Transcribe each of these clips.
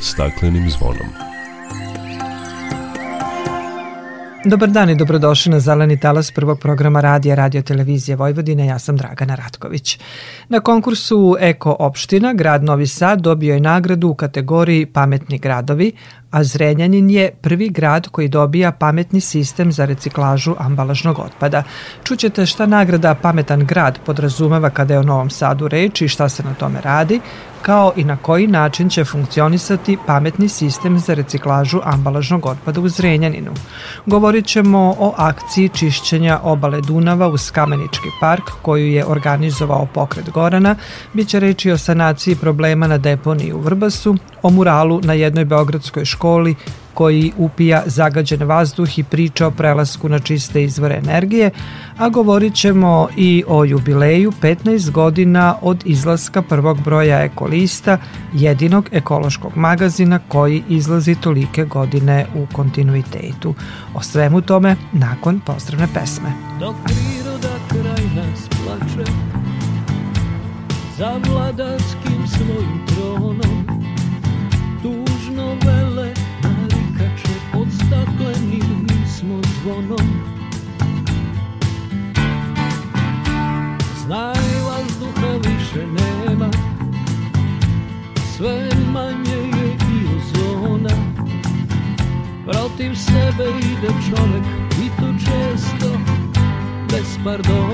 staklenim zvonom. Dobar dan i dobrodošli na Zeleni talas prvog programa radija Radio Televizije Vojvodine. Ja sam Dragana Ratković. Na konkursu Eko opština grad Novi Sad dobio je nagradu u kategoriji Pametni gradovi, a Zrenjanin je prvi grad koji dobija pametni sistem za reciklažu ambalažnog otpada. Čućete šta nagrada Pametan grad podrazumeva kada je o Novom Sadu reč i šta se na tome radi, kao i na koji način će funkcionisati pametni sistem za reciklažu ambalažnog otpada u Zrenjaninu. Govorit ćemo o akciji čišćenja obale Dunava uz Kamenički park koju je organizovao pokret Gorana, biće reći o sanaciji problema na deponiji u Vrbasu, o muralu na jednoj beogradskoj školi koji upija zagađen vazduh i priča o prelasku na čiste izvore energije, a govorit ćemo i o jubileju 15 godina od izlaska prvog broja Ekolista, jedinog ekološkog magazina koji izlazi tolike godine u kontinuitetu. O svemu tome nakon pozdravne pesme. Dok priroda kraj nas plače, za vladarskim svojim zvonom. Znaj vazduha više nema, sve manje je i ozona. Protiv sebe ide čovek i to često bez pardona.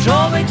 Čovek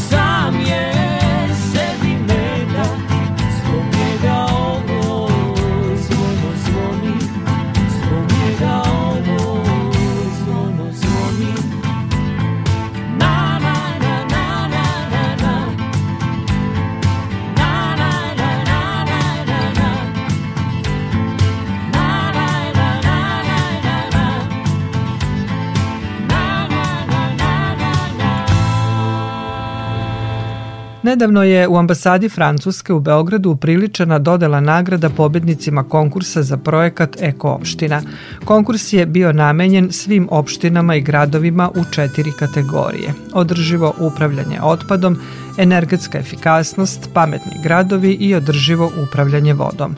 Nedavno je u ambasadi Francuske u Beogradu upriličena dodela nagrada pobednicima konkursa za projekat Eko opština. Konkurs je bio namenjen svim opštinama i gradovima u četiri kategorije. Održivo upravljanje otpadom, energetska efikasnost, pametni gradovi i održivo upravljanje vodom.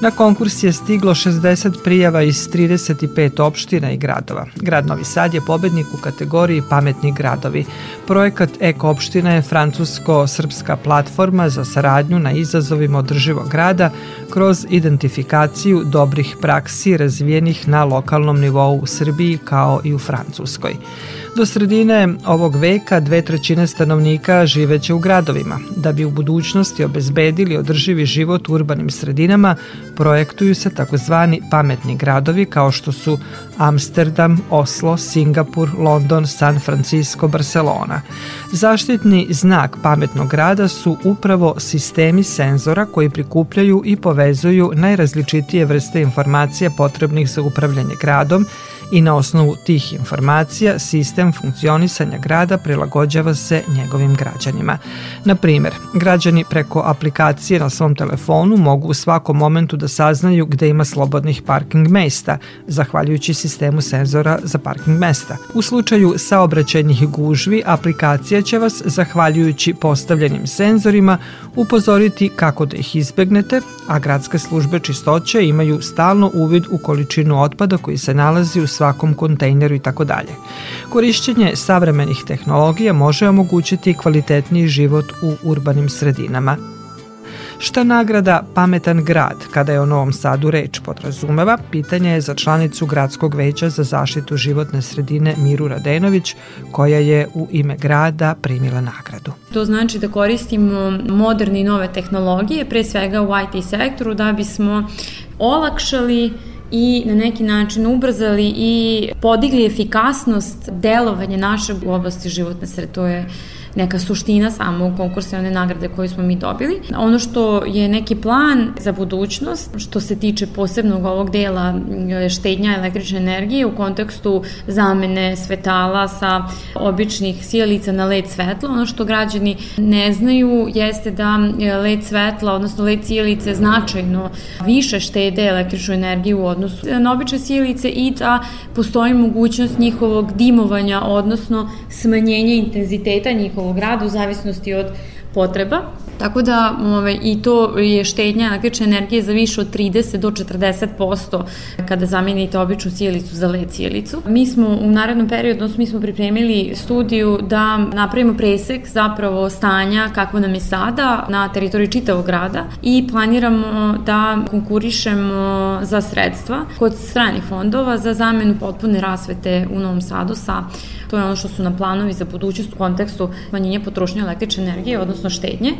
Na konkurs je stiglo 60 prijava iz 35 opština i gradova. Grad Novi Sad je pobednik u kategoriji Pametni gradovi. Projekat Eko opština je francusko-srpska platforma za saradnju na izazovima održivog grada kroz identifikaciju dobrih praksi razvijenih na lokalnom nivou u Srbiji kao i u Francuskoj. Do sredine ovog veka dve trećine stanovnika živeće u gradovima. Da bi u budućnosti obezbedili održivi život u urbanim sredinama, projektuju se takozvani pametni gradovi kao što su Amsterdam, Oslo, Singapur, London, San Francisco, Barcelona. Zaštitni znak pametnog grada su upravo sistemi senzora koji prikupljaju i povezuju najrazličitije vrste informacija potrebnih za upravljanje gradom i na osnovu tih informacija sistem funkcionisanja grada prilagođava se njegovim građanima. Na primer, građani preko aplikacije na svom telefonu mogu u svakom momentu da saznaju gde ima slobodnih parking mesta, zahvaljujući sistemu senzora za parking mesta. U slučaju saobraćajnih gužvi, aplikacija će vas, zahvaljujući postavljenim senzorima, upozoriti kako da ih izbegnete, a gradske službe čistoće imaju stalno uvid u količinu otpada koji se nalazi u svakom kontejneru i tako dalje. Korišćenje savremenih tehnologija može omogućiti kvalitetniji život u urbanim sredinama. Šta nagrada Pametan grad, kada je o Novom Sadu reč podrazumeva, pitanje je za članicu Gradskog veća za zaštitu životne sredine Miru Radenović, koja je u ime grada primila nagradu. To znači da koristimo moderne i nove tehnologije, pre svega u IT sektoru, da bismo olakšali i na neki način ubrzali i podigli efikasnost delovanja naše u oblasti životne sredine. To je neka suština samog konkursa i one nagrade koju smo mi dobili. Ono što je neki plan za budućnost, što se tiče posebnog ovog dela štednja električne energije u kontekstu zamene svetala sa običnih sijalica na LED svetlo, ono što građani ne znaju jeste da LED svetla, odnosno LED sijalice značajno više štede električnu energiju u odnosu na obične sijalice i da postoji mogućnost njihovog dimovanja, odnosno smanjenja intenziteta njihovog njihovog rada u zavisnosti od potreba. Tako da ove, i to je štednja električne energije za više od 30 do 40% kada zamenite običnu sjelicu za led sjelicu. Mi smo u narednom periodu, odnosno mi smo pripremili studiju da napravimo presek zapravo stanja kako nam je sada na teritoriji čitavog grada i planiramo da konkurišemo za sredstva kod stranih fondova za zamenu potpune rasvete u Novom Sadu sa To je ono što su na planovi za budućnost u kontekstu manjenja potrošnje električne energije, odnosno štednje,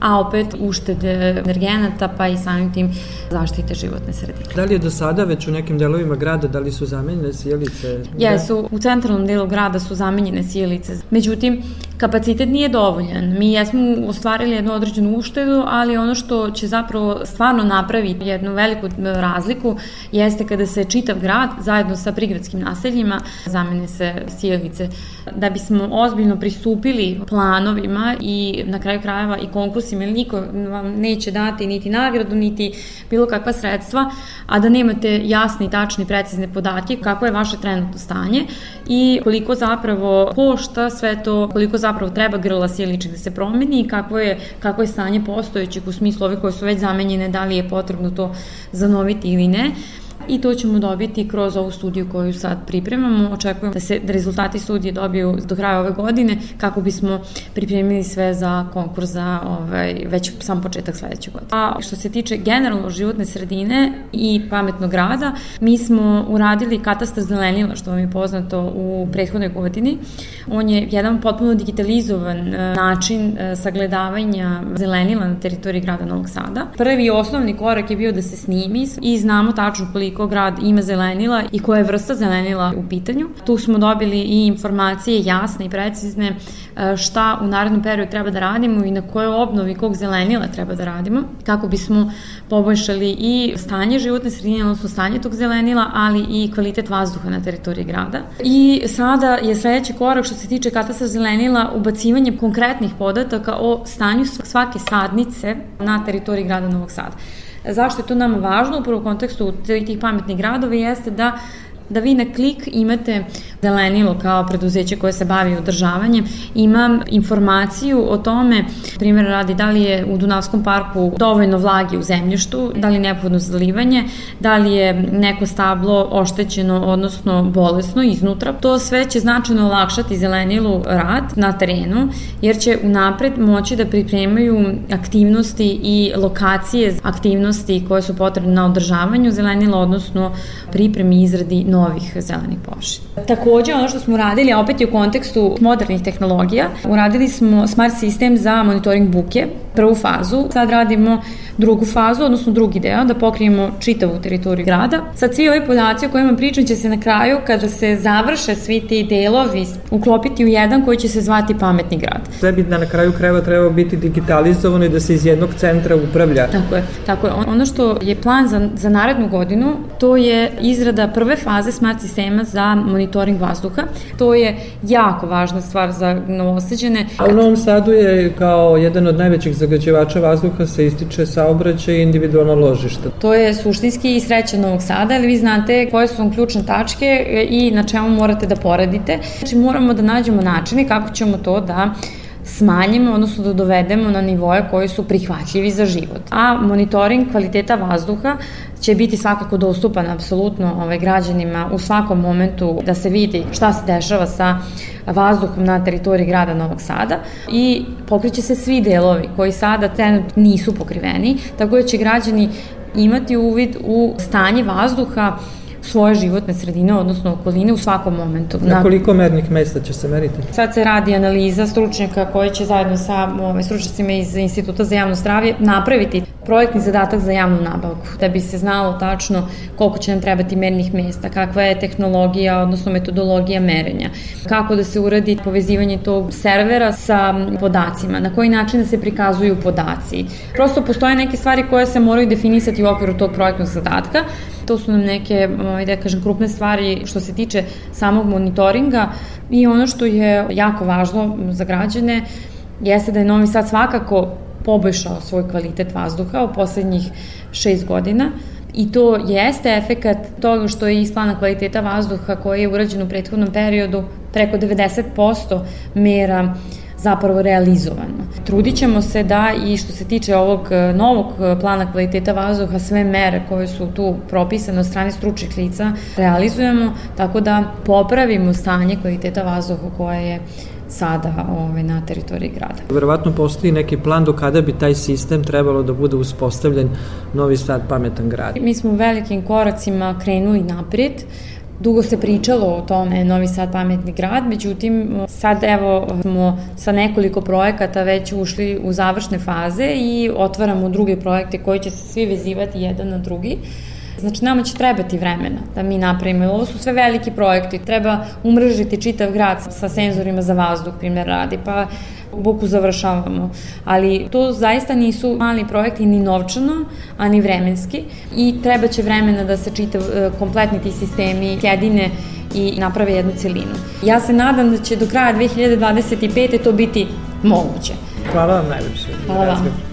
a opet uštede energenata pa i samim tim zaštite životne sredine. Da li je do sada već u nekim delovima grada, da li su zamenjene sjelice? Jesu, u centralnom delu grada su zamenjene sjelice. Međutim, kapacitet nije dovoljan. Mi jesmo ostvarili jednu određenu uštedu, ali ono što će zapravo stvarno napraviti jednu veliku razliku jeste kada se čitav grad zajedno sa prigradskim naseljima zamene se sjelice. Da bismo ozbiljno pristupili planovima i na kraju krajeva i konkursima, ili niko vam neće dati niti nagradu, niti bilo kakva sredstva, a da nemate jasne i tačne i precizne podatke kako je vaše trenutno stanje i koliko zapravo košta sve to, koliko zapravo treba grla sjeličnih da se promeni i kako je, kako je stanje postojećeg u smislu ove koje su već zamenjene, da li je potrebno to zanoviti ili ne i to ćemo dobiti kroz ovu studiju koju sad pripremamo. Očekujemo da se da rezultati studije dobiju do kraja ove godine kako bismo pripremili sve za konkurs za ovaj, već sam početak sledećeg godine. A što se tiče generalno životne sredine i pametnog grada, mi smo uradili katastar zelenila, što vam je poznato u prethodnoj godini. On je jedan potpuno digitalizovan e, način e, sagledavanja zelenila na teritoriji grada Novog Sada. Prvi osnovni korak je bio da se snimi i znamo tačno koliko koliko grad ima zelenila i koja je vrsta zelenila u pitanju. Tu smo dobili i informacije jasne i precizne e, šta u narednom periodu treba da radimo i na kojoj obnovi kog zelenila treba da radimo, kako bismo poboljšali i stanje životne sredine, odnosno stanje tog zelenila, ali i kvalitet vazduha na teritoriji grada. I sada je sledeći korak što se tiče katastra zelenila ubacivanje konkretnih podataka o stanju svake sadnice na teritoriji grada Novog Sada. Zašto je to nama važno? Upravo u kontekstu tih pametnih gradova jeste da da vi na klik imate Zelenilo kao preduzeće koje se bavi održavanjem, ima informaciju o tome, primjer radi da li je u Dunavskom parku dovoljno vlage u zemljištu, da li je neophodno zalivanje, da li je neko stablo oštećeno, odnosno bolesno iznutra. To sve će značajno olakšati Zelenilu rad na terenu, jer će unapred moći da pripremaju aktivnosti i lokacije aktivnosti koje su potrebne na održavanju Zelenila, odnosno pripremi izradi novih zelenih površina. Takođe, ono što smo uradili, a opet je u kontekstu modernih tehnologija, uradili smo smart sistem za monitoring buke, prvu fazu, sad radimo drugu fazu, odnosno drugi deo, da pokrijemo čitavu teritoriju grada. Sad svi ovi podaci o kojima pričam će se na kraju, kada se završe svi ti delovi, uklopiti u jedan koji će se zvati pametni grad. Sve bi da na kraju krajeva trebao biti digitalizovano i da se iz jednog centra upravlja. Tako je, tako je. Ono što je plan za, za narednu godinu, to je izrada prve faze smart sistema za monitoring vazduha. To je jako važna stvar za novoseđene. A u Novom Sadu je kao jedan od najvećih zagađivača vazduha se ističe saobraćaj i individualno ložište. To je suštinski i sreća Novog Sada, ali vi znate koje su vam ključne tačke i na čemu morate da poradite. Znači moramo da nađemo načine kako ćemo to da smanjimo, odnosno da dovedemo na nivoje koji su prihvatljivi za život. A monitoring kvaliteta vazduha će biti svakako dostupan apsolutno ovaj, građanima u svakom momentu da se vidi šta se dešava sa vazduhom na teritoriji grada Novog Sada i pokriće se svi delovi koji sada trenutno nisu pokriveni, tako da će građani imati uvid u stanje vazduha svoje životne sredine, odnosno okoline u svakom momentu. Na koliko mernih mesta će se meriti? Sad se radi analiza stručnjaka koji će zajedno sa ovaj, stručnjacima iz Instituta za javno zdravlje napraviti projektni zadatak za javnu nabavku, da bi se znalo tačno koliko će nam trebati mernih mesta, kakva je tehnologija, odnosno metodologija merenja, kako da se uradi povezivanje tog servera sa podacima, na koji način da se prikazuju podaci. Prosto postoje neke stvari koje se moraju definisati u okviru tog projektnog zadatka, to su nam neke, da kažem, krupne stvari što se tiče samog monitoringa i ono što je jako važno za građane jeste da je Novi Sad svakako poboljšao svoj kvalitet vazduha u poslednjih šest godina i to jeste efekat toga što je iz plana kvaliteta vazduha koji je urađen u prethodnom periodu preko 90% mera zapravo realizovano. Trudit ćemo se da i što se tiče ovog e, novog e, plana kvaliteta vazduha, sve mere koje su tu propisane od strane stručnih lica realizujemo, tako da popravimo stanje kvaliteta vazduha koje je sada ovaj, na teritoriji grada. Verovatno postoji neki plan do kada bi taj sistem trebalo da bude uspostavljen Novi Sad pametan grad. Mi smo velikim koracima krenuli naprijed, Dugo se pričalo o tome Novi Sad pametni grad, međutim sad evo smo sa nekoliko projekata već ušli u završne faze i otvaramo druge projekte koji će se svi vezivati jedan na drugi. Znači, nama će trebati vremena da mi napravimo. Ovo su sve veliki projekti. Treba umrežiti čitav grad sa senzorima za vazduh, primjer radi, pa buku završavamo. Ali to zaista nisu mali projekti ni novčano, a ni vremenski i treba će vremena da se čitav e, kompletni ti sistemi jedine i naprave jednu celinu. Ja se nadam da će do kraja 2025. to biti moguće. Hvala vam najlepše. Hvala vam.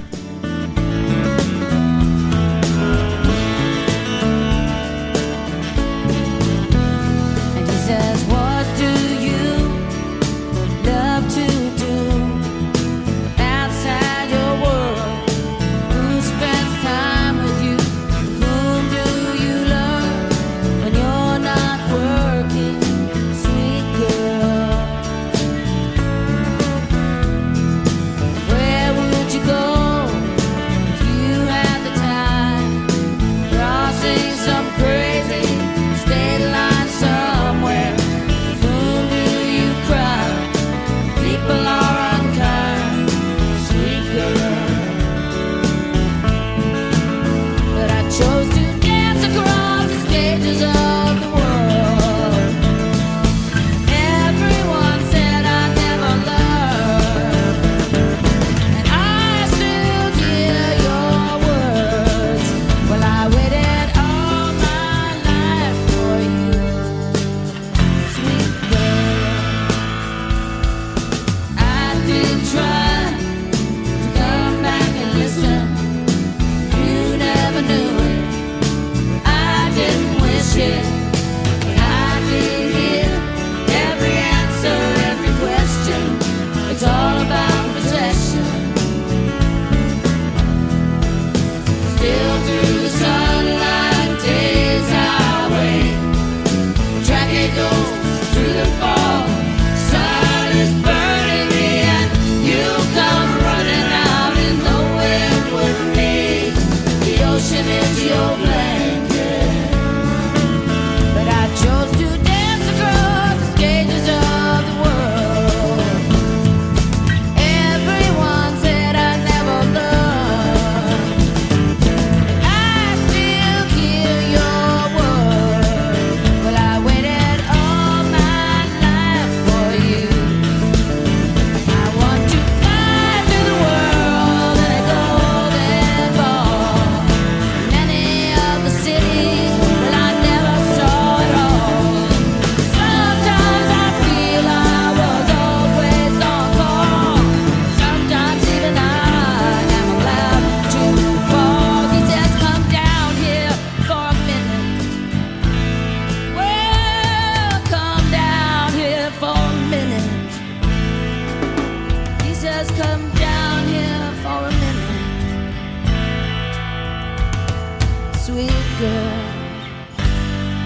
sweet girl,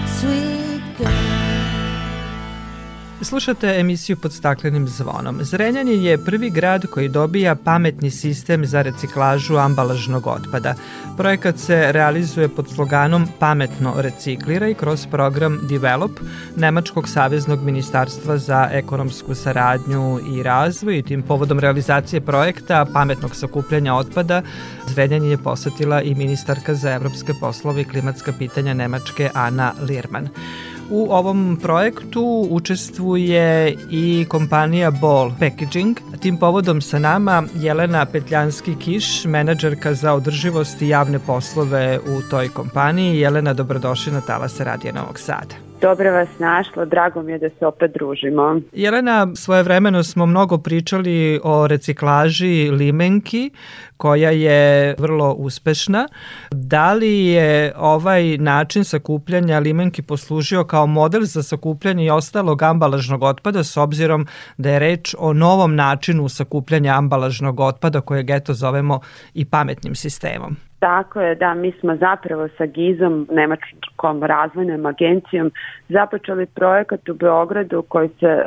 sweet. Slušate emisiju pod staklenim zvonom. Zrenjanin je prvi grad koji dobija pametni sistem za reciklažu ambalažnog otpada. Projekat se realizuje pod sloganom Pametno recikliraj kroz program Develop Nemačkog saveznog ministarstva za ekonomsku saradnju i razvoj i tim povodom realizacije projekta pametnog sakupljanja otpada Zrenjanin je posetila i ministarka za evropske poslove i klimatska pitanja Nemačke Ana Lirman. U ovom projektu učestvuje i kompanija Ball Packaging. Tim povodom sa nama Jelena Petljanski-Kiš, menadžerka za održivost i javne poslove u toj kompaniji. Jelena, dobrodošli na Talasa Radija Novog Sada. Dobro vas našlo, drago mi je da se opet družimo. Jelena, svoje vremeno smo mnogo pričali o reciklaži limenki, koja je vrlo uspešna. Da li je ovaj način sakupljanja limenki poslužio kao model za sakupljanje i ostalog ambalažnog otpada s obzirom da je reč o novom načinu sakupljanja ambalažnog otpada kojeg eto zovemo i pametnim sistemom? Tako je, da, mi smo zapravo sa GIZ-om, Nemačkom razvojnom agencijom, započeli projekat u Beogradu koji se e,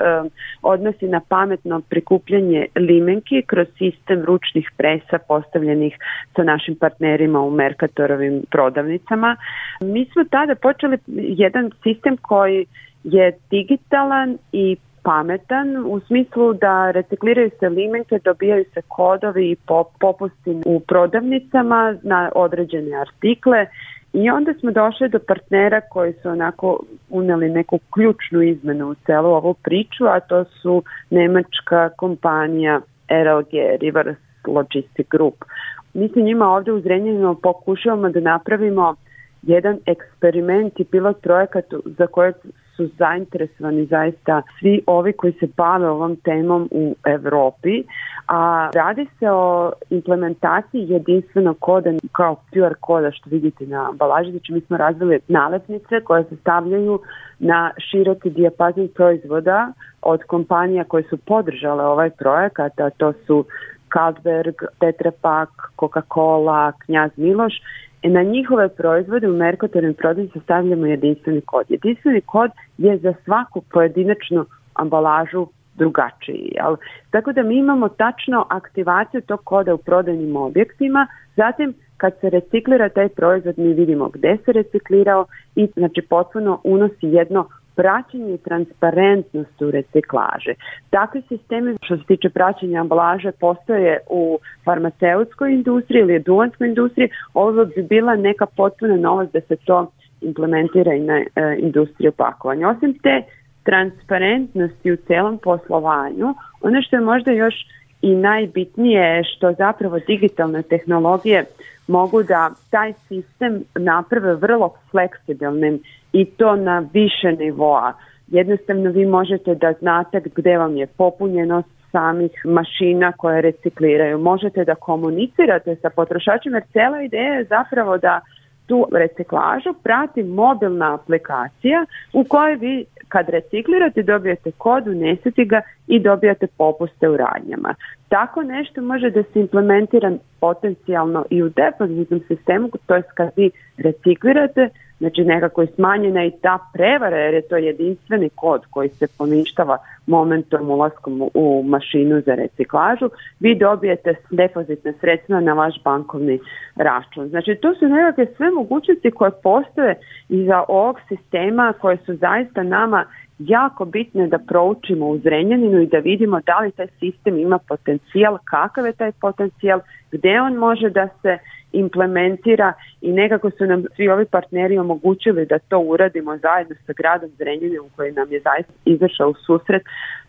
odnosi na pametno prikupljanje limenki kroz sistem ručnih presa postavljenih sa našim partnerima u Merkatorovim prodavnicama. Mi smo tada počeli jedan sistem koji je digitalan i pametan u smislu da recikliraju se limenke, dobijaju se kodovi i popusti u prodavnicama na određene artikle i onda smo došli do partnera koji su onako uneli neku ključnu izmenu u celu ovu priču, a to su nemačka kompanija RLG, Rivers Logistic Group. Mi se njima ovde u Zrenjaninu pokušavamo da napravimo jedan eksperiment i pilot projekat za koje su zainteresovani zaista svi ovi koji se bave ovom temom u Evropi, a radi se o implementaciji jedinstvenog koda kao QR koda što vidite na ambalaži, znači mi smo razvili nalepnice koje se stavljaju na široki dijapazin proizvoda od kompanija koje su podržale ovaj projekat, a to su Kalberg, Tetra Pak, Coca-Cola, Knjaz Miloš na njihove proizvode u Merkotorim prodavnici stavljamo jedinstveni kod. Jedinstveni kod je za svaku pojedinačnu ambalažu drugačiji. Jel? Tako da mi imamo tačno aktivaciju tog koda u prodajnim objektima, zatim kad se reciklira taj proizvod mi vidimo gde se reciklirao i znači potpuno unosi jedno praćenje i transparentnost u reciklaže. Takvi sistemi što se tiče praćenja ambalaže postoje u farmaceutskoj industriji ili duvanskoj industriji. Ovo bi bila neka potpuna novost da se to implementira i na e, industriju pakovanja. Osim te transparentnosti u celom poslovanju, ono što je možda još i najbitnije je što zapravo digitalne tehnologije mogu da taj sistem naprave vrlo fleksibilnim i to na više nivoa. Jednostavno vi možete da znate gde vam je popunjenost samih mašina koje recikliraju. Možete da komunicirate sa potrošačima jer cela ideja je zapravo da tu reciklažu prati mobilna aplikacija u kojoj vi kad reciklirate dobijate kod, unesete ga i dobijate popuste u radnjama. Tako nešto može da se implementira potencijalno i u depozitnom sistemu, to je kad vi reciklirate, znači nekako je smanjena i ta prevara jer je to jedinstveni kod koji se poništava momentom ulaskom u mašinu za reciklažu, vi dobijete depozitne sredstva na vaš bankovni račun. Znači to su nekakve sve mogućnosti koje postoje iza ovog sistema koje su zaista nama jako bitne da proučimo u Zrenjaninu i da vidimo da li taj sistem ima potencijal, kakav je taj potencijal, gde on može da se implementira i nekako su nam svi ovi partneri omogućili da to uradimo zajedno sa gradom Zrenjaninom koji nam je zaista izašao u susret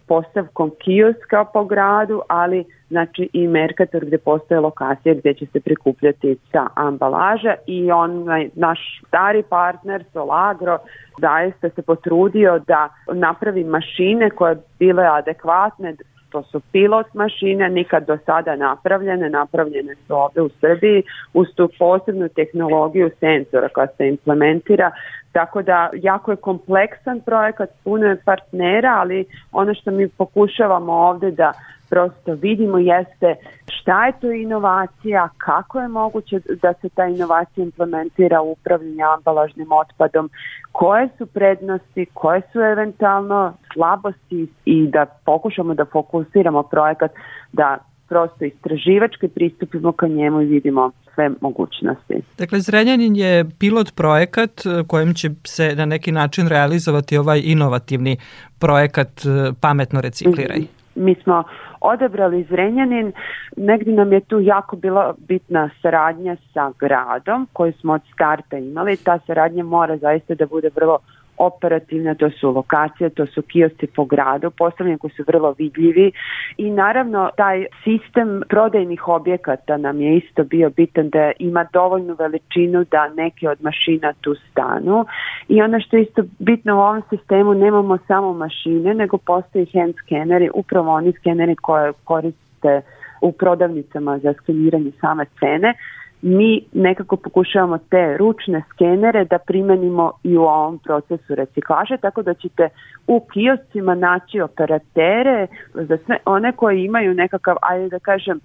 postavkom kioska po gradu, ali znači i Merkator gde postoje lokacije gde će se prikupljati ta ambalaža i on, naš stari partner Solagro zaista se potrudio da napravi mašine koje bile adekvatne to su pilot mašine, nikad do sada napravljene, napravljene su ovde u Srbiji uz tu posebnu tehnologiju senzora koja se implementira, tako da jako je kompleksan projekat, puno je partnera, ali ono što mi pokušavamo ovde da prosto vidimo jeste šta je to inovacija, kako je moguće da se ta inovacija implementira u upravljanje ambalažnim otpadom, koje su prednosti, koje su eventualno slabosti i da pokušamo da fokusiramo projekat da prosto istraživački pristupimo ka njemu i vidimo sve mogućnosti. Dakle, Zrenjanin je pilot projekat kojim će se na neki način realizovati ovaj inovativni projekat Pametno recikliraj. Mm -hmm. Mi smo odabrali Zrenjanin, negdje nam je tu jako bila bitna saradnja sa gradom koju smo od starta imali. Ta saradnja mora zaista da bude vrlo operativne, to su lokacije, to su kiosci po gradu, postavljeni koji su vrlo vidljivi i naravno taj sistem prodajnih objekata nam je isto bio bitan da ima dovoljnu veličinu da neke od mašina tu stanu. I ono što je isto bitno u ovom sistemu nemamo samo mašine nego postoji hand skeneri, upravo oni skeneri koje koriste u prodavnicama za skeniranje same cene mi nekako pokušavamo te ručne skenere da primenimo i u ovom procesu reciklaže, tako da ćete u kioscima naći operatere za sve one koji imaju nekakav, ajde da kažem,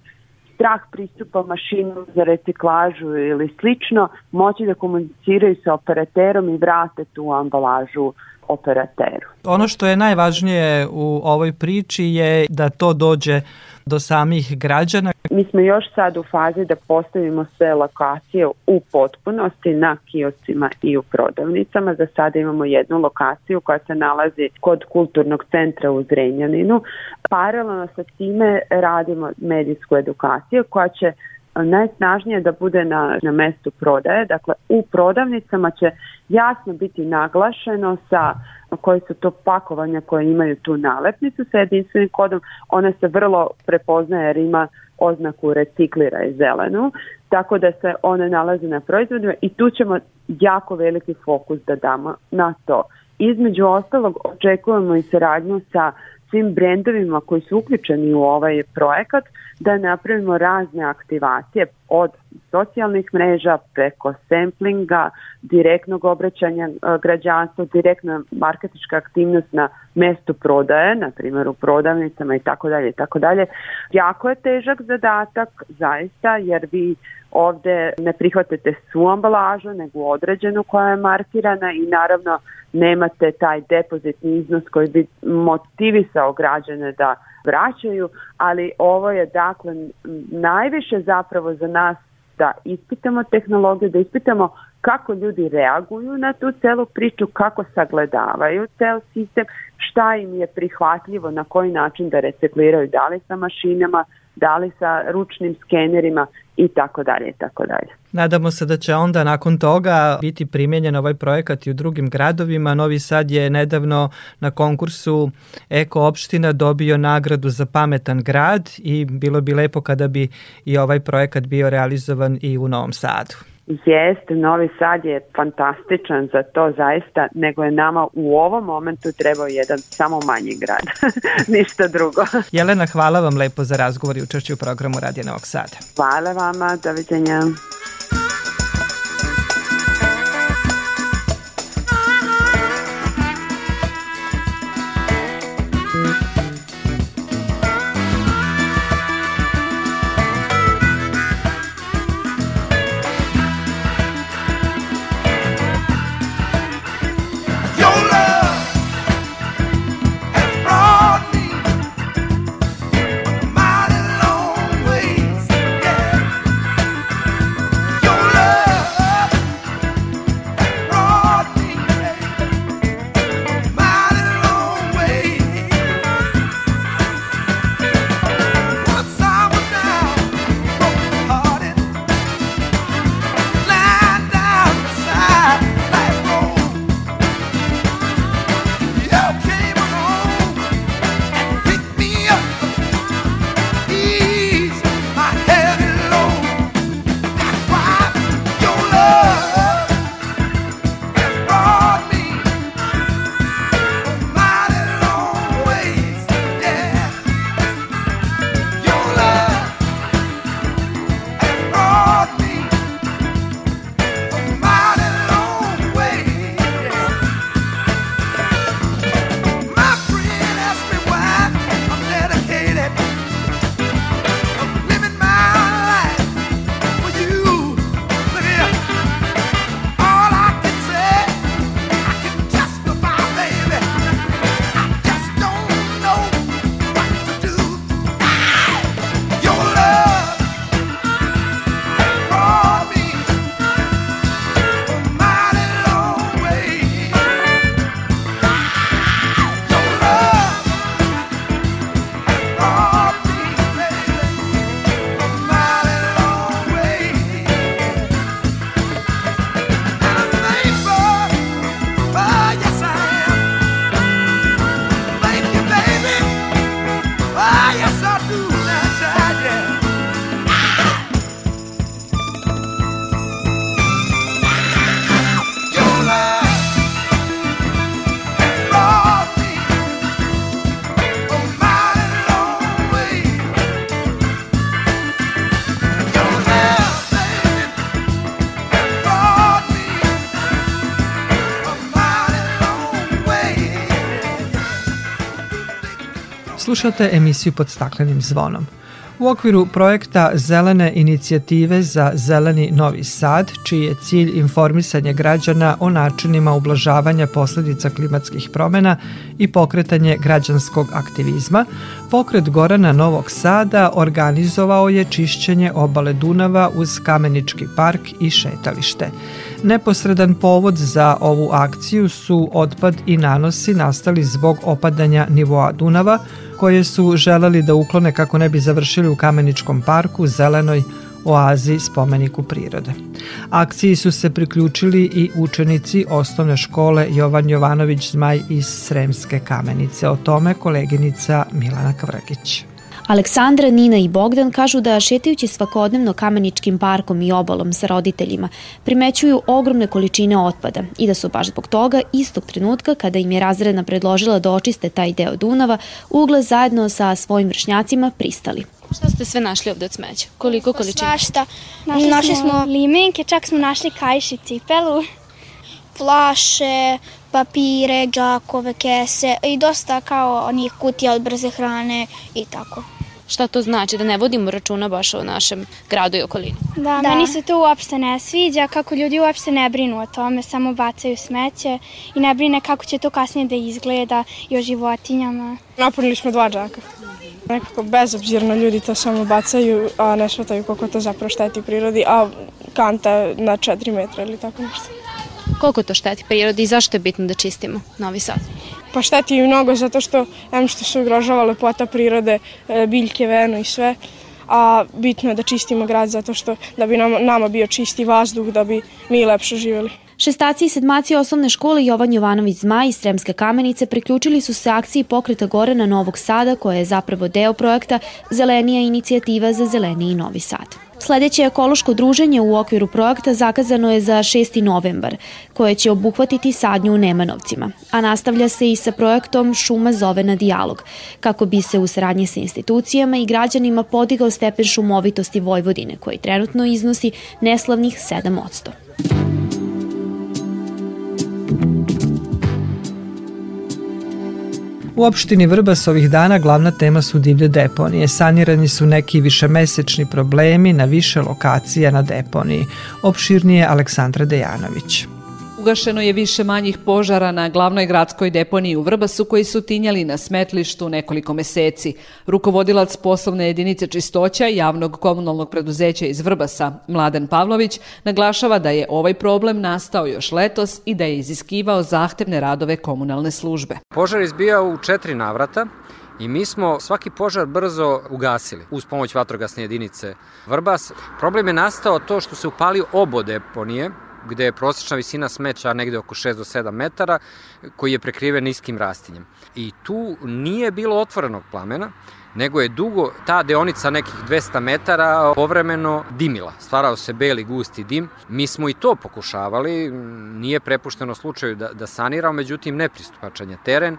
strah pristupa mašinu za reciklažu ili slično, moći da komuniciraju sa operaterom i vrate tu ambalažu operateru. Ono što je najvažnije u ovoj priči je da to dođe do samih građana. Mi smo još sad u fazi da postavimo sve lokacije u potpunosti na kioscima i u prodavnicama. Za sada imamo jednu lokaciju koja se nalazi kod kulturnog centra u Zrenjaninu. Paralelno sa time radimo medijsku edukaciju koja će najsnažnije da bude na, na mestu prodaje. Dakle, u prodavnicama će jasno biti naglašeno sa koji su to pakovanja koje imaju tu nalepnicu sa jedinstvenim kodom. Ona se vrlo prepoznaje jer ima oznaku reciklira i zelenu, tako da se one nalaze na proizvodima i tu ćemo jako veliki fokus da damo na to. Između ostalog očekujemo i saradnju sa svim brendovima koji su uključeni u ovaj projekat da napravimo razne aktivacije od socijalnih mreža preko samplinga, direktnog obraćanja e, građanstva, direktna marketička aktivnost na mestu prodaje, na primjer u prodavnicama i tako dalje i tako dalje. Jako je težak zadatak zaista jer vi ovde ne prihvatate svu ambalažu nego određenu koja je markirana i naravno nemate taj depozitni iznos koji bi motivisao građane da vraćaju, ali ovo je dakle najviše zapravo za nas da ispitamo tehnologiju, da ispitamo kako ljudi reaguju na tu celu priču, kako sagledavaju cel sistem, šta im je prihvatljivo, na koji način da recikliraju, da li sa mašinama, da li sa ručnim skenerima i tako dalje i tako dalje. Nadamo se da će onda nakon toga biti primjenjen ovaj projekat i u drugim gradovima. Novi Sad je nedavno na konkursu Eko opština dobio nagradu za pametan grad i bilo bi lepo kada bi i ovaj projekat bio realizovan i u Novom Sadu. Jeste, Novi Sad je fantastičan za to zaista, nego je nama u ovom momentu trebao jedan samo manji grad, ništa drugo. Jelena, hvala vam lepo za razgovor i učešću u programu Radija Novog Sada. Hvala vama, doviđenja. Slušate emisiju pod staklenim zvonom. U okviru projekta Zelene inicijative za Zeleni Novi Sad, čiji je cilj informisanje građana o načinima ublažavanja posledica klimatskih promena i pokretanje građanskog aktivizma, pokret Gorana Novog Sada organizovao je čišćenje obale Dunava uz Kamenički park i šetalište. Neposredan povod za ovu akciju su otpad i nanosi nastali zbog opadanja nivoa Dunava, koje su želeli da uklone kako ne bi završili u Kameničkom parku, zelenoj oazi spomeniku prirode. Akciji su se priključili i učenici osnovne škole Jovan Jovanović Zmaj iz Sremske kamenice. O tome koleginica Milana Kvrgić. Aleksandra, Nina i Bogdan kažu da šetajući svakodnevno kameničkim parkom i obalom sa roditeljima primećuju ogromne količine otpada i da su baš zbog toga istog trenutka kada im je razredna predložila da očiste taj deo Dunava, ugle zajedno sa svojim vršnjacima pristali. Šta ste sve našli ovde od smeća? Koliko količina? Svašta. Našli, našli smo limenke, čak smo našli kajši cipelu, flaše, papire, džakove, kese i dosta kao onih kutija od brze hrane i tako. Šta to znači da ne vodimo računa baš o našem gradu i okolini? Da, da, meni se to uopšte ne sviđa, kako ljudi uopšte ne brinu o tome, samo bacaju smeće i ne brine kako će to kasnije da izgleda i o životinjama. Napunili smo dva džaka. Nekako bezobzirno ljudi to samo bacaju, a ne shvataju koliko to zapravo šteti prirodi, a kanta na 4 metra ili tako nešto. Koliko to šteti prirodi i zašto je bitno da čistimo Novi Sad? Pa šteti i mnogo zato što, em što se ugrožava lepota prirode, e, biljke, veno i sve, a bitno je da čistimo grad zato što da bi nam, nama bio čisti vazduh, da bi mi lepše živjeli. Šestaci i sedmaci osnovne škole Jovan Jovanović Zmaj iz Sremske kamenice priključili su se akciji pokreta gore na Novog Sada, koja je zapravo deo projekta Zelenija inicijativa za zeleniji Novi Sad. Sledeće ekološko druženje u okviru projekta zakazano je za 6. novembar, koje će obuhvatiti sadnju u Nemanovcima, a nastavlja se i sa projektom Šuma zove na dijalog, kako bi se u saradnji sa institucijama i građanima podigao stepen šumovitosti Vojvodine, koji trenutno iznosi neslavnih 7%. U opštini Vrbas ovih dana glavna tema su divlje deponije. Sanirani su neki višemesečni problemi na više lokacija na deponiji. Opširnije Aleksandra Dejanović. Ugašeno je više manjih požara na glavnoj gradskoj deponiji u Vrbasu koji su tinjali na smetlištu nekoliko meseci. Rukovodilac poslovne jedinice čistoća javnog komunalnog preduzeća iz Vrbasa, Mladen Pavlović, naglašava da je ovaj problem nastao još letos i da je iziskivao zahtevne radove komunalne službe. Požar izbijao u četiri navrata, I mi smo svaki požar brzo ugasili uz pomoć vatrogasne jedinice Vrbas. Problem je nastao to što se upalio obo deponije, gde je prosječna visina smeća negde oko 6 do 7 metara, koji je prekriven niskim rastinjem. I tu nije bilo otvorenog plamena, nego je dugo ta deonica nekih 200 metara povremeno dimila. Stvarao se beli gusti dim. Mi smo i to pokušavali, nije prepušteno slučaju da, da saniramo, međutim nepristupačan je teren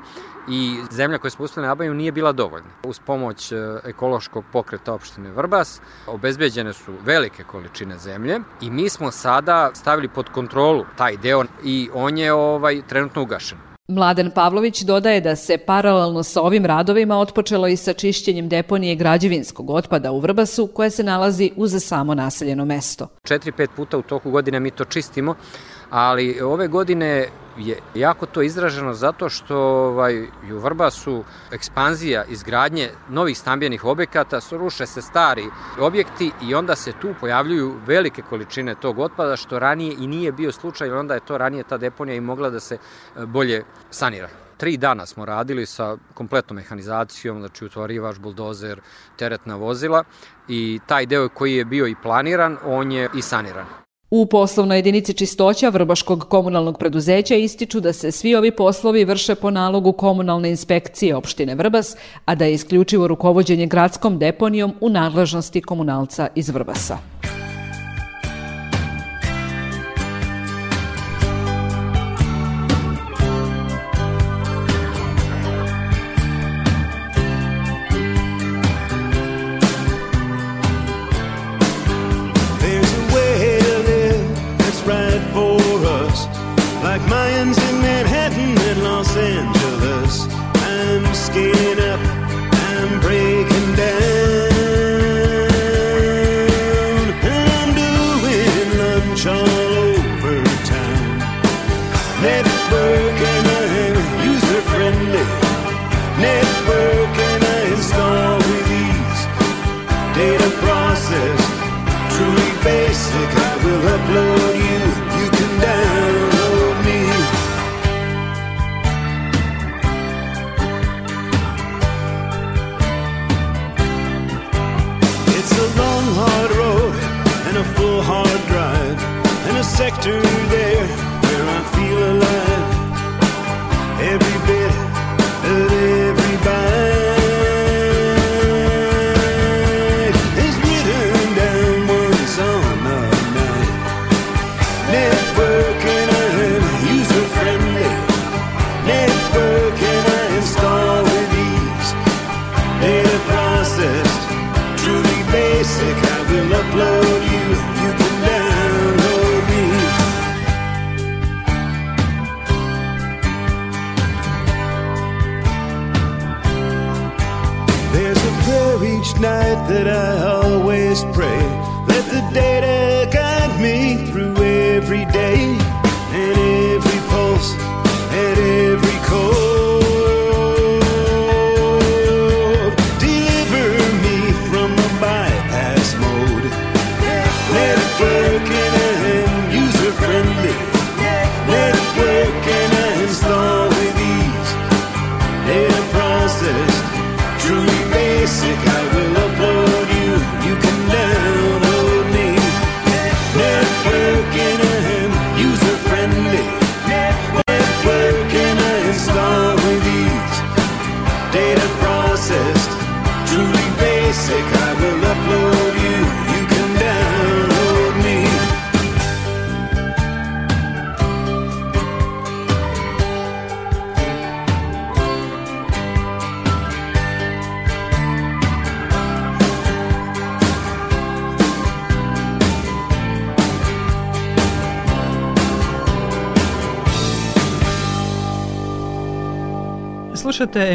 i zemlja koju smo uspeli nabaviti nije bila dovoljna. Uz pomoć e, ekološkog pokreta opštine Vrbas obezbeđene su velike količine zemlje i mi smo sada stavili pod kontrolu taj deo i on je ovaj trenutno ugašen. Mladen Pavlović dodaje da se paralelno sa ovim radovima otpočelo i sa čišćenjem deponije građevinskog otpada u Vrbasu koje se nalazi uz samo naseljeno mesto. 4-5 puta u toku godine mi to čistimo, ali ove godine je jako to izraženo zato što ovaj, u Vrbasu ekspanzija izgradnje novih stambenih objekata, ruše se stari objekti i onda se tu pojavljuju velike količine tog otpada što ranije i nije bio slučaj, onda je to ranije ta deponija i mogla da se e, bolje sanira tri dana smo radili sa kompletnom mehanizacijom, znači utvorivač, buldozer, teretna vozila i taj deo koji je bio i planiran, on je i saniran. U poslovnoj jedinici čistoća Vrbaškog komunalnog preduzeća ističu da se svi ovi poslovi vrše po nalogu komunalne inspekcije opštine Vrbas, a da je isključivo rukovodđenje gradskom deponijom u nadležnosti komunalca iz Vrbasa. Each night that I always pray. Let the data guide me through every day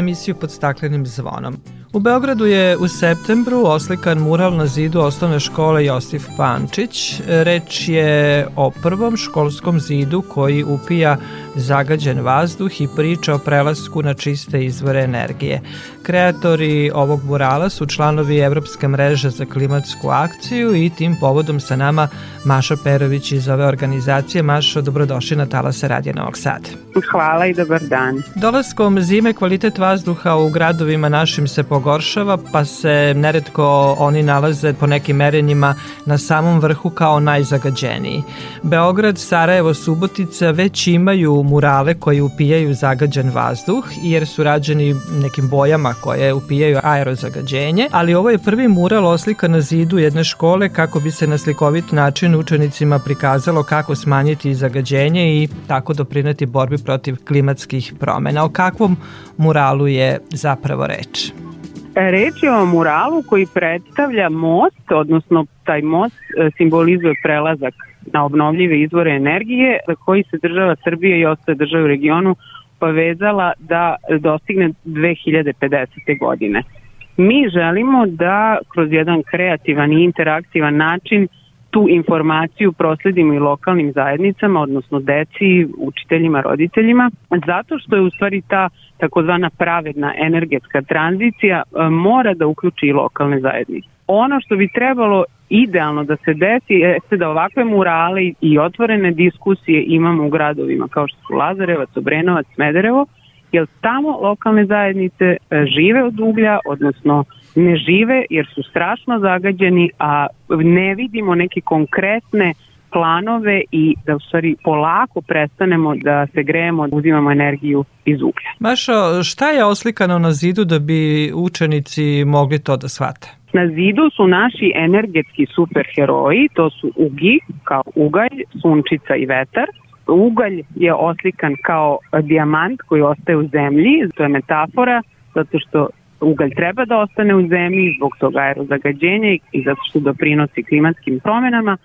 emisiju pod staklenim zvonom. U Beogradu je u septembru oslikan mural na zidu osnovne škole Josif Pančić. Reč je o prvom školskom zidu koji upija zagađen vazduh i priča o prelasku na čiste izvore energije. Kreatori ovog murala su članovi Evropske mreže za klimatsku akciju i tim povodom sa nama Maša Perović iz ove organizacije. Mašo, dobrodošli na Talase Radija Novog Sada. Hvala i dobar dan. Dolaskom zime kvalitet vazduha u gradovima našim se pogoršava, pa se neretko oni nalaze po nekim merenjima na samom vrhu kao najzagađeniji. Beograd, Sarajevo, Subotica već imaju murale koji upijaju zagađen vazduh, jer su rađeni nekim bojama koje upijaju aerozagađenje, ali ovo je prvi mural oslika na zidu jedne škole kako bi se na slikovit način učenicima prikazalo kako smanjiti zagađenje i tako doprineti borbi protiv klimatskih promena. O kakvom muralu je zapravo reč? Reč je o muralu koji predstavlja most, odnosno taj most e, simbolizuje prelazak na obnovljive izvore energije za koji se država Srbije i ostale države u regionu povezala da dostigne 2050. godine. Mi želimo da kroz jedan kreativan i interaktivan način tu informaciju prosledimo i lokalnim zajednicama, odnosno deci, učiteljima, roditeljima, zato što je u stvari ta takozvana pravedna energetska tranzicija e, mora da uključi i lokalne zajednice. Ono što bi trebalo idealno da se desi jeste da ovakve murale i otvorene diskusije imamo u gradovima kao što su Lazarevac, Obrenovac, Smederevo, jer tamo lokalne zajednice e, žive od uglja, odnosno ne žive jer su strašno zagađeni, a ne vidimo neke konkretne planove i da u stvari polako prestanemo da se grejemo, da uzimamo energiju iz uglja. Mašo, šta je oslikano na zidu da bi učenici mogli to da shvate? Na zidu su naši energetski superheroji, to su ugi, kao ugalj, sunčica i vetar. Ugalj je oslikan kao dijamant koji ostaje u zemlji, to je metafora, zato što ugalj treba da ostane u zemlji zbog tog aerozagađenja i zato što doprinosi klimatskim promenama,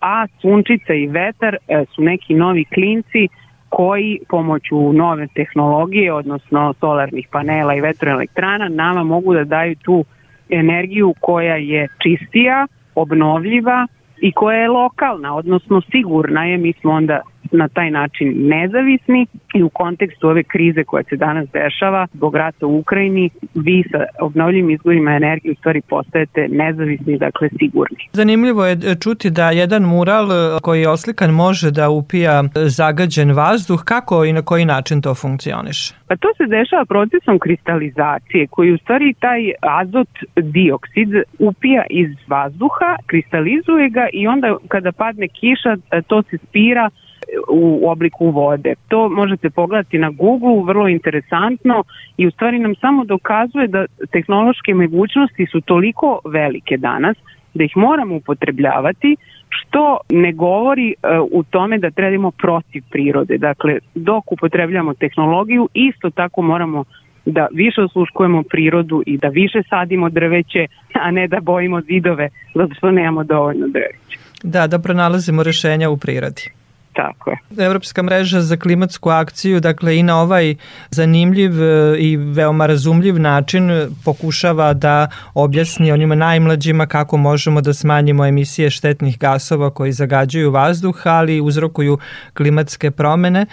a sunčica i vetar e, su neki novi klinci koji pomoću nove tehnologije, odnosno solarnih panela i vetroelektrana, nama mogu da daju tu energiju koja je čistija, obnovljiva i koja je lokalna, odnosno sigurna je, mi smo onda na taj način nezavisni i u kontekstu ove krize koja se danas dešava zbog rata u Ukrajini, vi sa obnovljivim izvorima energije u stvari postajete nezavisni, dakle sigurni. Zanimljivo je čuti da jedan mural koji je oslikan može da upija zagađen vazduh. Kako i na koji način to funkcioniše? Pa to se dešava procesom kristalizacije koji u stvari taj azot dioksid upija iz vazduha, kristalizuje ga i onda kada padne kiša to se spira u obliku vode. To možete pogledati na Google, vrlo interesantno i u stvari nam samo dokazuje da tehnološke mogućnosti su toliko velike danas da ih moramo upotrebljavati što ne govori uh, u tome da trebamo protiv prirode. Dakle, dok upotrebljamo tehnologiju, isto tako moramo da više osluškujemo prirodu i da više sadimo drveće, a ne da bojimo zidove zato što nemamo dovoljno drveća. Da, da pronalazimo rešenja u prirodi. Tako je. Evropska mreža za klimatsku akciju, dakle i na ovaj zanimljiv e, i veoma razumljiv način pokušava da objasni onima najmlađima kako možemo da smanjimo emisije štetnih gasova koji zagađuju vazduh, ali uzrokuju klimatske promene.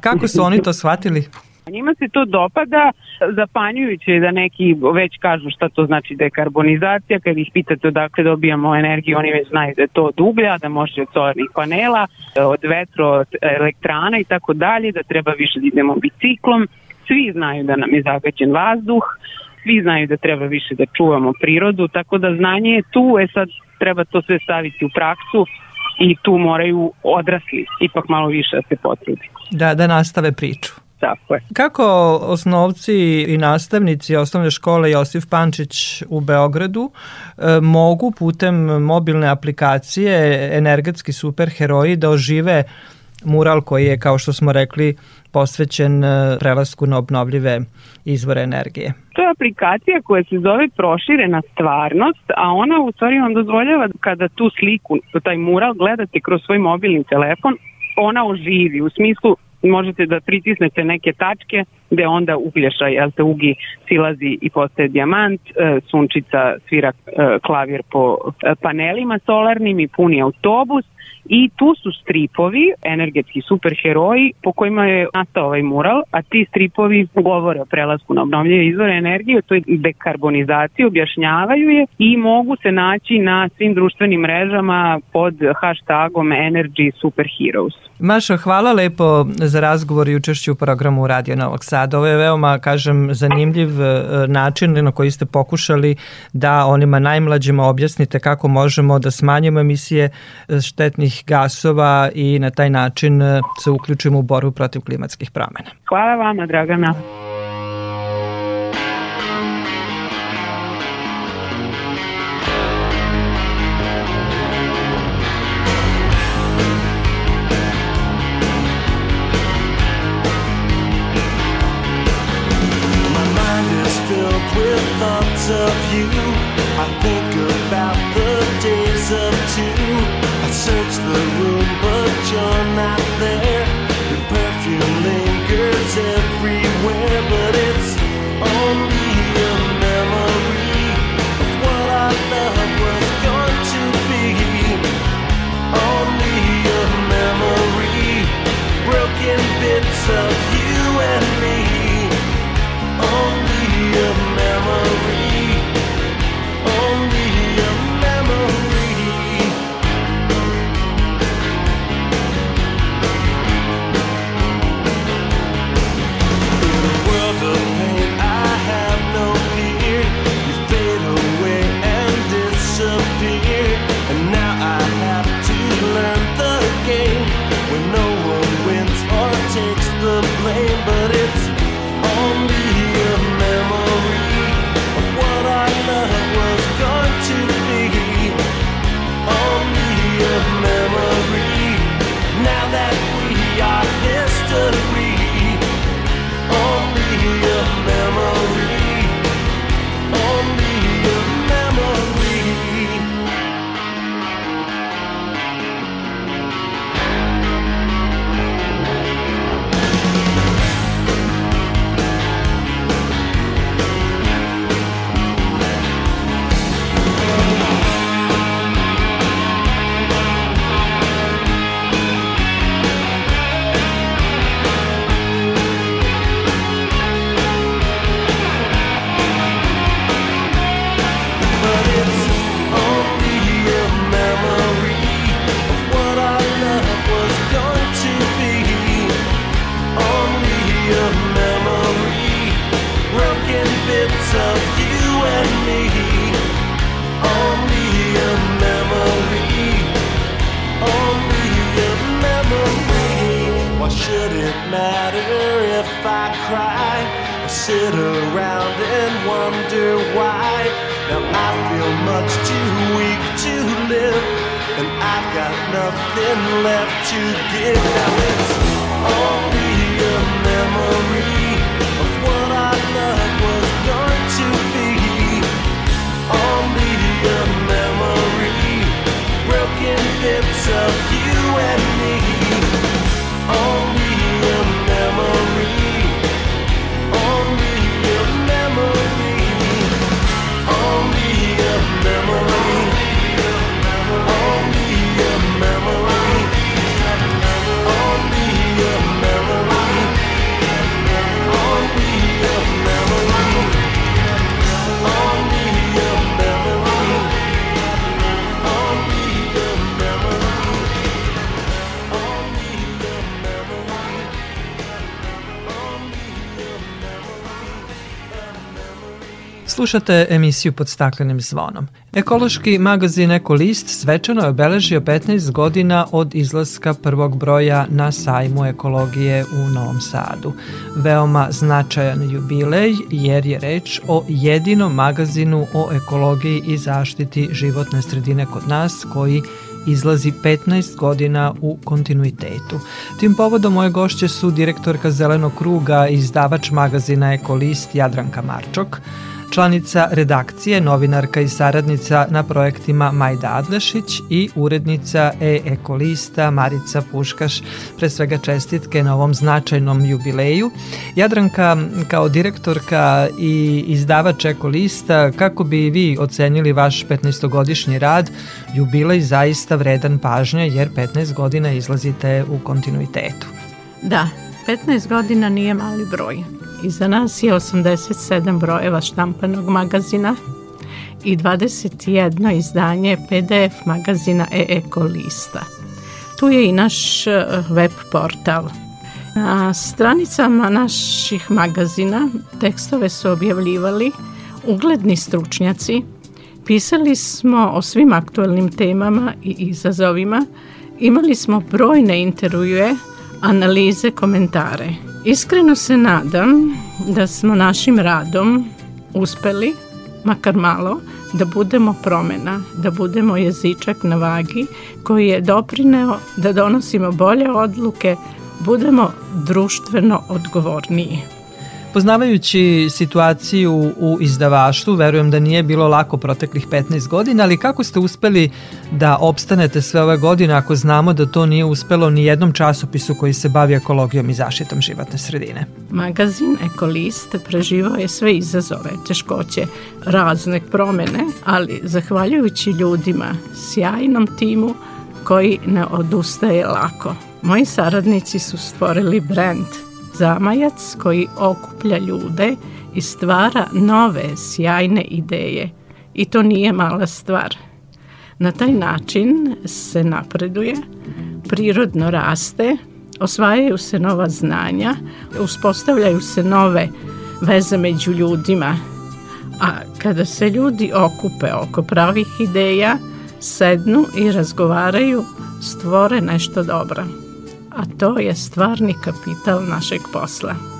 Kako su oni to shvatili? Njima se to dopada, zapanjujuće da neki već kažu šta to znači dekarbonizacija, kad ih pitate odakle dobijamo energiju, oni već znaju da je to od uglja, da može od solarnih panela, od vetro, od elektrana i tako dalje, da treba više da idemo biciklom. Svi znaju da nam je zagađen vazduh, svi znaju da treba više da čuvamo prirodu, tako da znanje je tu, e sad treba to sve staviti u praksu i tu moraju odrasli ipak malo više da se potrudi. Da, da nastave priču. Tako je. Kako osnovci i nastavnici osnovne škole Josif Pančić u Beogradu e, mogu putem mobilne aplikacije energetski superheroji da ožive mural koji je, kao što smo rekli, posvećen e, prelasku na obnovljive izvore energije. To je aplikacija koja se zove proširena stvarnost, a ona u stvari vam dozvoljava kada tu sliku, taj mural gledate kroz svoj mobilni telefon, ona oživi u smislu možete da pritisnete neke tačke gde onda uglješa, jel te ugi silazi i postaje dijamant, e, sunčica svira e, klavir po e, panelima solarnim i puni autobus i tu su stripovi, energetski superheroji po kojima je nastao ovaj mural, a ti stripovi govore o prelasku na obnovljive izvore energije, to je dekarbonizaciju, objašnjavaju je i mogu se naći na svim društvenim mrežama pod hashtagom Energy Superheroes. Maša, hvala lepo za razgovor i učešću u programu Radio Novog Sada. Ovo je veoma, kažem, zanimljiv e, način na koji ste pokušali da onima najmlađima objasnite kako možemo da smanjimo emisije e, štetnih gasova i na taj način e, se uključimo u borbu protiv klimatskih promena. Hvala vama, Dragana. Slušate emisiju pod staklenim zvonom. Ekološki magazin Ekolist svečano je obeležio 15 godina od izlaska prvog broja na sajmu ekologije u Novom Sadu. Veoma značajan jubilej jer je reč o jedinom magazinu o ekologiji i zaštiti životne sredine kod nas koji izlazi 15 godina u kontinuitetu. Tim povodom moje gošće su direktorka Zelenog kruga i izdavač magazina Ekolist Jadranka Marčok, članica redakcije, novinarka i saradnica na projektima Majda Adlešić i urednica e-ekolista Marica Puškaš. Pre svega čestitke na ovom značajnom jubileju. Jadranka, kao direktorka i izdavač ekolista, kako bi vi ocenili vaš 15-godišnji rad, jubilej zaista vredan pažnje jer 15 godina izlazite u kontinuitetu. Da, 15 godina nije mali broj. Iza nas je 87 brojeva štampanog magazina i 21 izdanje PDF magazina e-eko lista. Tu je i naš eh, web portal. Na stranicama naših magazina tekstove su objavljivali ugledni stručnjaci, pisali smo o svim aktualnim temama i izazovima, imali smo brojne intervjue, analize, komentare – Iskreno se nadam da smo našim radom uspeli, makar malo, da budemo promena, da budemo jezičak na vagi koji je doprineo da donosimo bolje odluke, budemo društveno odgovorniji. Poznavajući situaciju u izdavaštvu, verujem da nije bilo lako proteklih 15 godina, ali kako ste uspeli da opstanete sve ove godine ako znamo da to nije uspelo ni jednom časopisu koji se bavi ekologijom i zaštitom životne sredine? Magazin Ekolist preživao je sve izazove, teškoće, razne promene, ali zahvaljujući ljudima, sjajnom timu koji ne odustaje lako. Moji saradnici su stvorili brand – zamajac koji okuplja ljude i stvara nove sjajne ideje. I to nije mala stvar. Na taj način se napreduje, prirodno raste, osvajaju se nova znanja, uspostavljaju se nove veze među ljudima, a kada se ljudi okupe oko pravih ideja, sednu i razgovaraju, stvore nešto dobro a to je stvarni kapital našeg posla.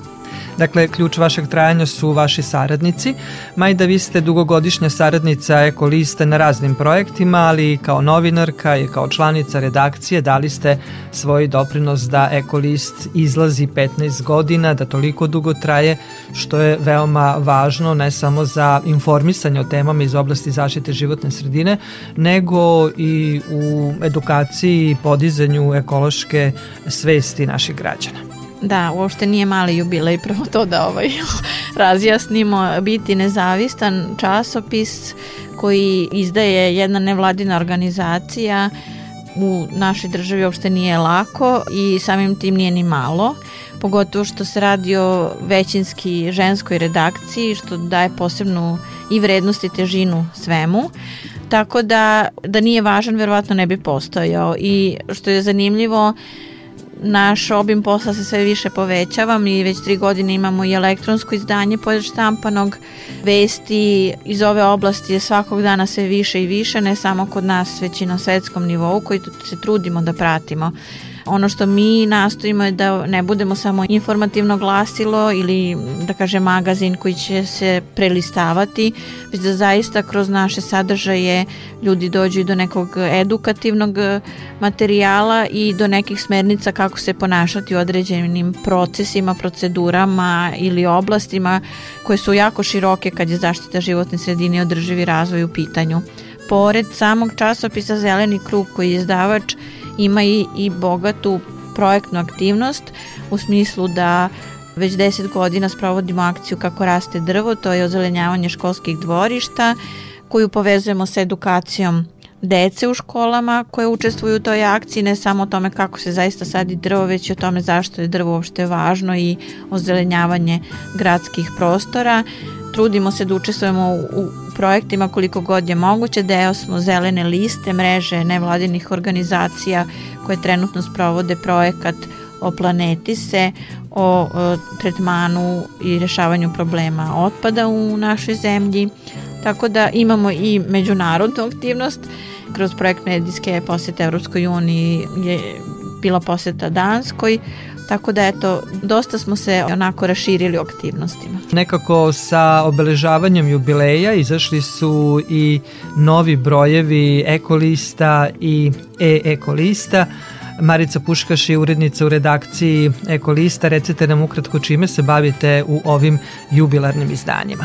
Dakle, ključ vašeg trajanja su vaši saradnici. Majda, vi ste dugogodišnja saradnica Ekoliste na raznim projektima, ali i kao novinarka i kao članica redakcije dali ste svoj doprinos da Ekolist izlazi 15 godina, da toliko dugo traje, što je veoma važno ne samo za informisanje o temama iz oblasti zaštite životne sredine, nego i u edukaciji i podizanju ekološke svesti naših građana. Da, uopšte nije mali jubilej, prvo to da ovaj, razjasnimo, biti nezavistan časopis koji izdaje jedna nevladina organizacija u našoj državi uopšte nije lako i samim tim nije ni malo, pogotovo što se radi o većinski ženskoj redakciji, što daje posebnu i vrednost i težinu svemu. Tako da, da nije važan, verovatno ne bi postojao. I što je zanimljivo, naš obim posla se sve više povećava, mi već tri godine imamo i elektronsko izdanje pored štampanog, vesti iz ove oblasti je svakog dana sve više i više, ne samo kod nas, već i na svetskom nivou koji se trudimo da pratimo Ono što mi nastojimo je da ne budemo samo informativno glasilo ili da kaže magazin koji će se prelistavati, već da zaista kroz naše sadržaje ljudi dođu i do nekog edukativnog materijala i do nekih smernica kako se ponašati u određenim procesima, procedurama ili oblastima koje su jako široke kad je zaštita životne sredine i održivi razvoj u pitanju. Pored samog časopisa Zeleni krug koji je izdavač ima i, i bogatu projektnu aktivnost u smislu da već 10 godina sprovodimo akciju Kako raste drvo, to je ozelenjavanje školskih dvorišta koju povezujemo sa edukacijom dece u školama koje učestvuju u toj akciji, ne samo o tome kako se zaista sadi drvo, već i o tome zašto je drvo uopšte važno i ozelenjavanje gradskih prostora. Trudimo se da učestvujemo u, u projektima koliko god je moguće. Deo smo zelene liste, mreže nevladinih organizacija koje trenutno sprovode projekat o planeti se, o, o tretmanu i rešavanju problema otpada u našoj zemlji. Tako da imamo i međunarodnu aktivnost. Kroz projekt medijske posete Evropskoj uniji je bila poseta Danskoj, Tako da eto, dosta smo se onako raširili u aktivnostima. Nekako sa obeležavanjem jubileja izašli su i novi brojevi ekolista i e-ekolista. Marica Puškaš je urednica u redakciji Ekolista. Recite nam ukratko čime se bavite u ovim jubilarnim izdanjima.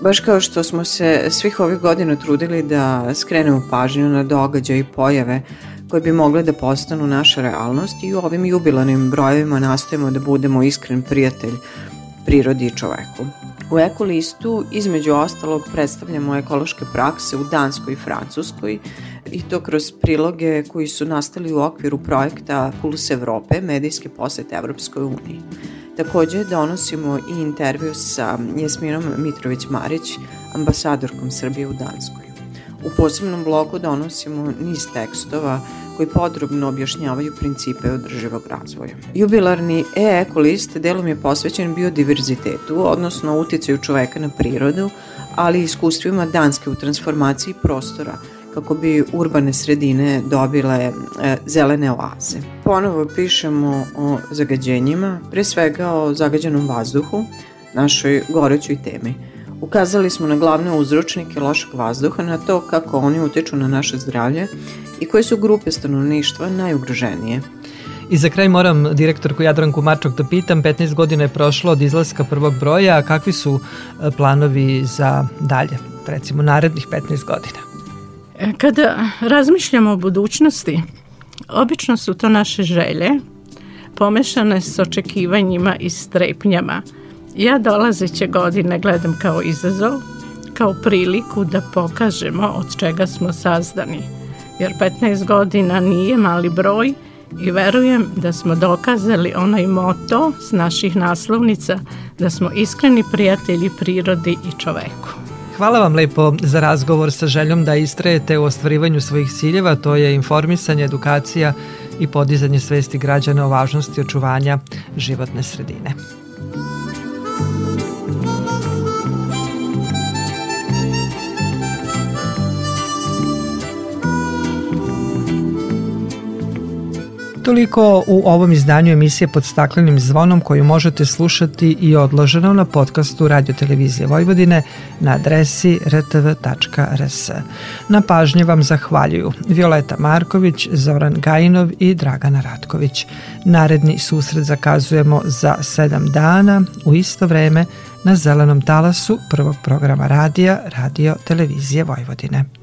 Baš kao što smo se svih ovih godina trudili da skrenemo pažnju na događaje i pojave koje bi mogle da postanu naša realnost i u ovim jubilarnim brojevima nastojimo da budemo iskren prijatelj prirodi i čoveku. U ekolistu između ostalog predstavljamo ekološke prakse u Danskoj i Francuskoj i to kroz priloge koji su nastali u okviru projekta Puls Evrope, medijske posete Evropskoj uniji. Takođe donosimo i intervju sa Jesminom Mitrović-Marić, ambasadorkom Srbije u Danskoj. U posebnom bloku donosimo niz tekstova koji podrobno objašnjavaju principe održivog razvoja. Jubilarni e-eko list delom je posvećen biodiverzitetu, odnosno uticaju čoveka na prirodu, ali i iskustvima Danske u transformaciji prostora, kako bi urbane sredine dobile e, zelene oaze. Ponovo pišemo o zagađenjima, pre svega o zagađenom vazduhu, našoj gorećoj temi – Ukazali smo na glavne uzročnike lošeg vazduha, na to kako oni utiču na naše zdravlje i koje su grupe stanovništva najugroženije. I za kraj moram direktorku Jadranku Marčok da pitam, 15 godina je prošlo od izlaska prvog broja, a kakvi su e, planovi za dalje, recimo narednih 15 godina? E, kada razmišljamo o budućnosti, obično su to naše želje, pomešane s očekivanjima i strepnjama – Ja dolazeće godine gledam kao izazov, kao priliku da pokažemo od čega smo sazdani, jer 15 godina nije mali broj i verujem da smo dokazali onaj moto s naših naslovnica da smo iskreni prijatelji prirodi i čoveku. Hvala vam lepo za razgovor sa željom da istrajete u ostvarivanju svojih ciljeva, to je informisanje, edukacija i podizanje svesti građana o važnosti očuvanja životne sredine. Toliko u ovom izdanju emisije pod staklenim zvonom koju možete slušati i odloženo na podcastu Radio Televizije Vojvodine na adresi rtv.rs. Na pažnje vam zahvaljuju Violeta Marković, Zoran Gajinov i Dragana Ratković. Naredni susret zakazujemo za sedam dana u isto vreme na zelenom talasu prvog programa radija Radio Televizije Vojvodine.